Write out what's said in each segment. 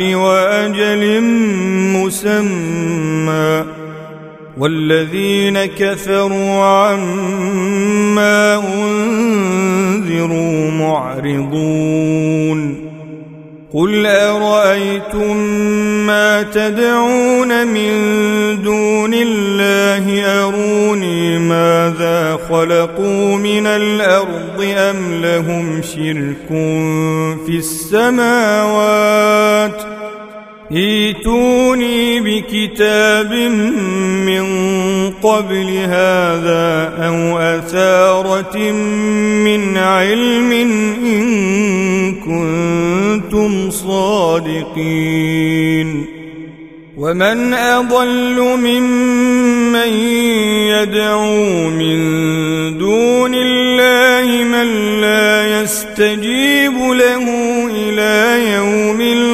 وأجل مسمى والذين كفروا عما أنذروا معرضون قل أرأيتم ما تدعون من دون الله؟ أروني ماذا خلقوا من الأرض أم لهم شرك في السماوات؟ ايتوني بكتاب من قبل هذا أو أثارة من علم إن كنتم صادقين. ومن أضل ممن يدعو من دون الله من لا يستجيب له إلى يوم القيامه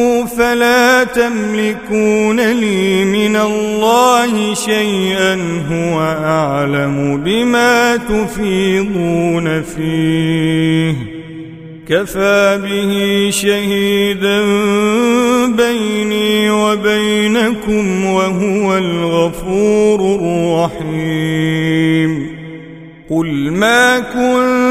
فلا تملكون لي من الله شيئا هو أعلم بما تفيضون فيه. كفى به شهيدا بيني وبينكم وهو الغفور الرحيم. قل ما كنت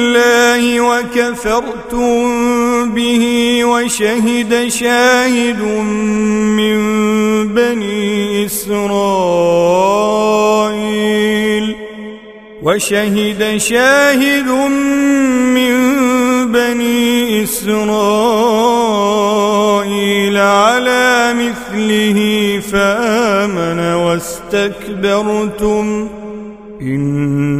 الله وكفرتم به وشهد شاهد من بني إسرائيل وشهد شاهد من بني إسرائيل على مثله فآمن واستكبرتم إن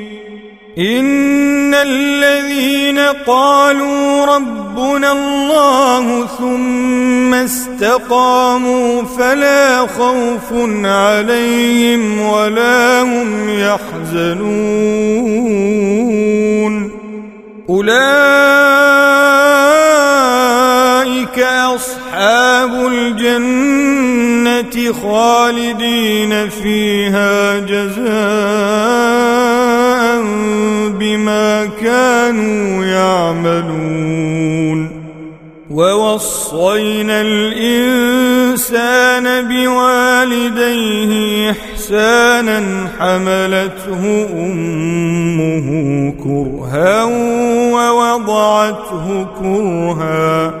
ان الذين قالوا ربنا الله ثم استقاموا فلا خوف عليهم ولا هم يحزنون أولئك أصحاب الجنة خالدين فيها جزاء كانوا يعملون. ووصينا الإنسان بوالديه إحسانا حملته أمه كرها ووضعته كرها.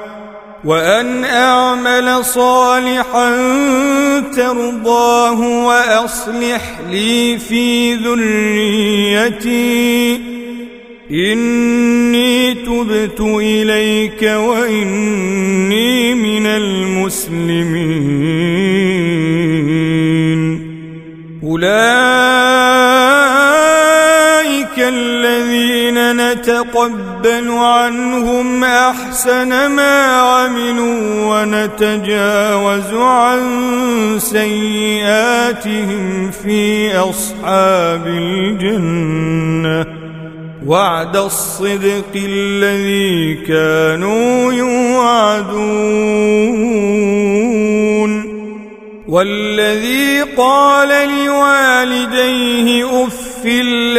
وأن أعمل صالحا ترضاه وأصلح لي في ذريتي. إني تبت إليك وإني من المسلمين. أولئك أحسن ما عملوا ونتجاوز عن سيئاتهم في أصحاب الجنة. وعد الصدق الذي كانوا يوعدون. والذي قال لوالديه لكما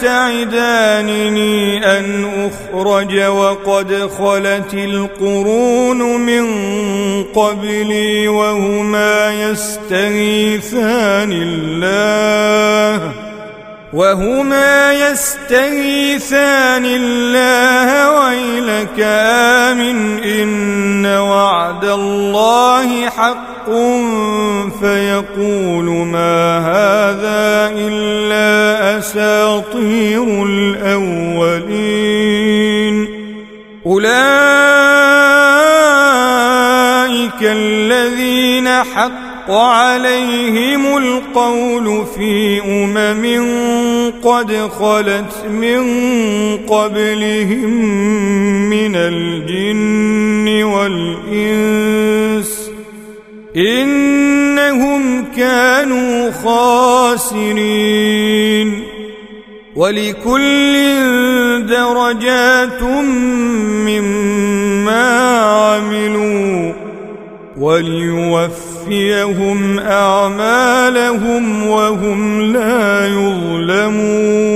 تعدانني أن أخرج وقد خلت القرون من قبلي وهما يستغيثان الله وهما يستغيثان الله ويلك آمن إن وعد الله حق فيقول ما هذا إلا الأولين. أولئك الذين حق عليهم القول في أمم قد خلت من قبلهم من الجن والإنس. إنهم كانوا خاسرين. ولكل درجات مما عملوا وليوفر ليوفيهم أعمالهم وهم لا يظلمون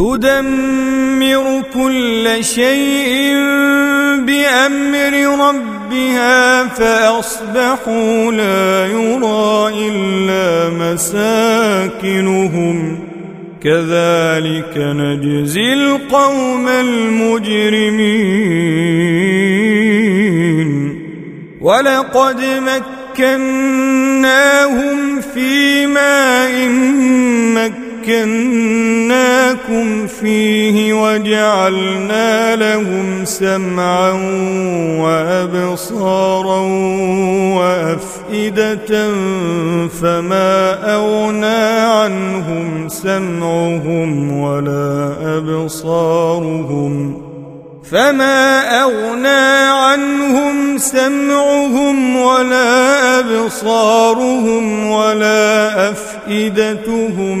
تدمر كل شيء بأمر ربها فأصبحوا لا يرى إلا مساكنهم. كذلك نجزي القوم المجرمين. ولقد مكناهم في ماء مكناكم فيه وجعلنا لهم سمعا وأبصارا وأفئدة فما أغنى عنهم سمعهم ولا أبصارهم فما أغنى عنهم سمعهم ولا أبصارهم ولا أفئدتهم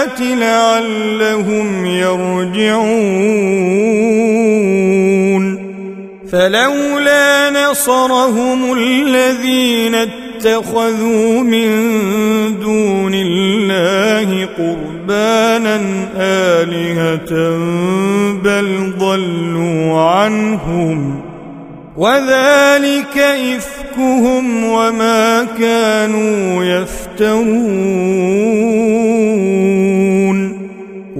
الآيات لعلهم يرجعون. فلولا نصرهم الذين اتخذوا من دون الله قربانا آلهة بل ضلوا عنهم. وذلك إفكهم وما كانوا يفترون.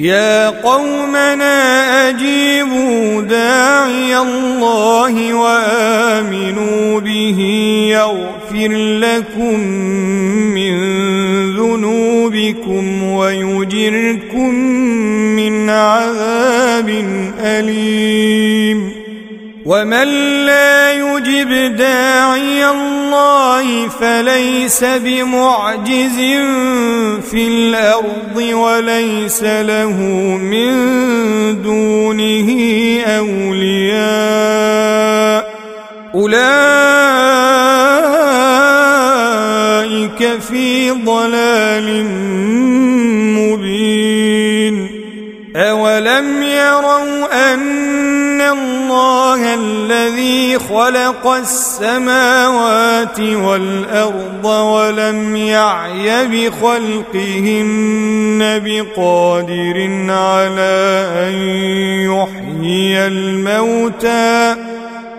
يا قومنا أجيبوا داعي الله وآمنوا به يغفر لكم من ذنوبكم ويجركم من عذاب أليم. ومن لا يجب داعي الله فليس بمعجز في الأرض وليس له من دونه أولياء. أولئك في ضلال مبين. أولم يروا أن الله الذي خلق السماوات والأرض ولم يعي بخلقهن بقادر على أن يحيي الموتى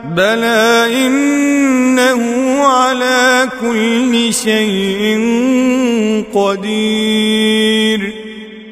بلى إنه على كل شيء قدير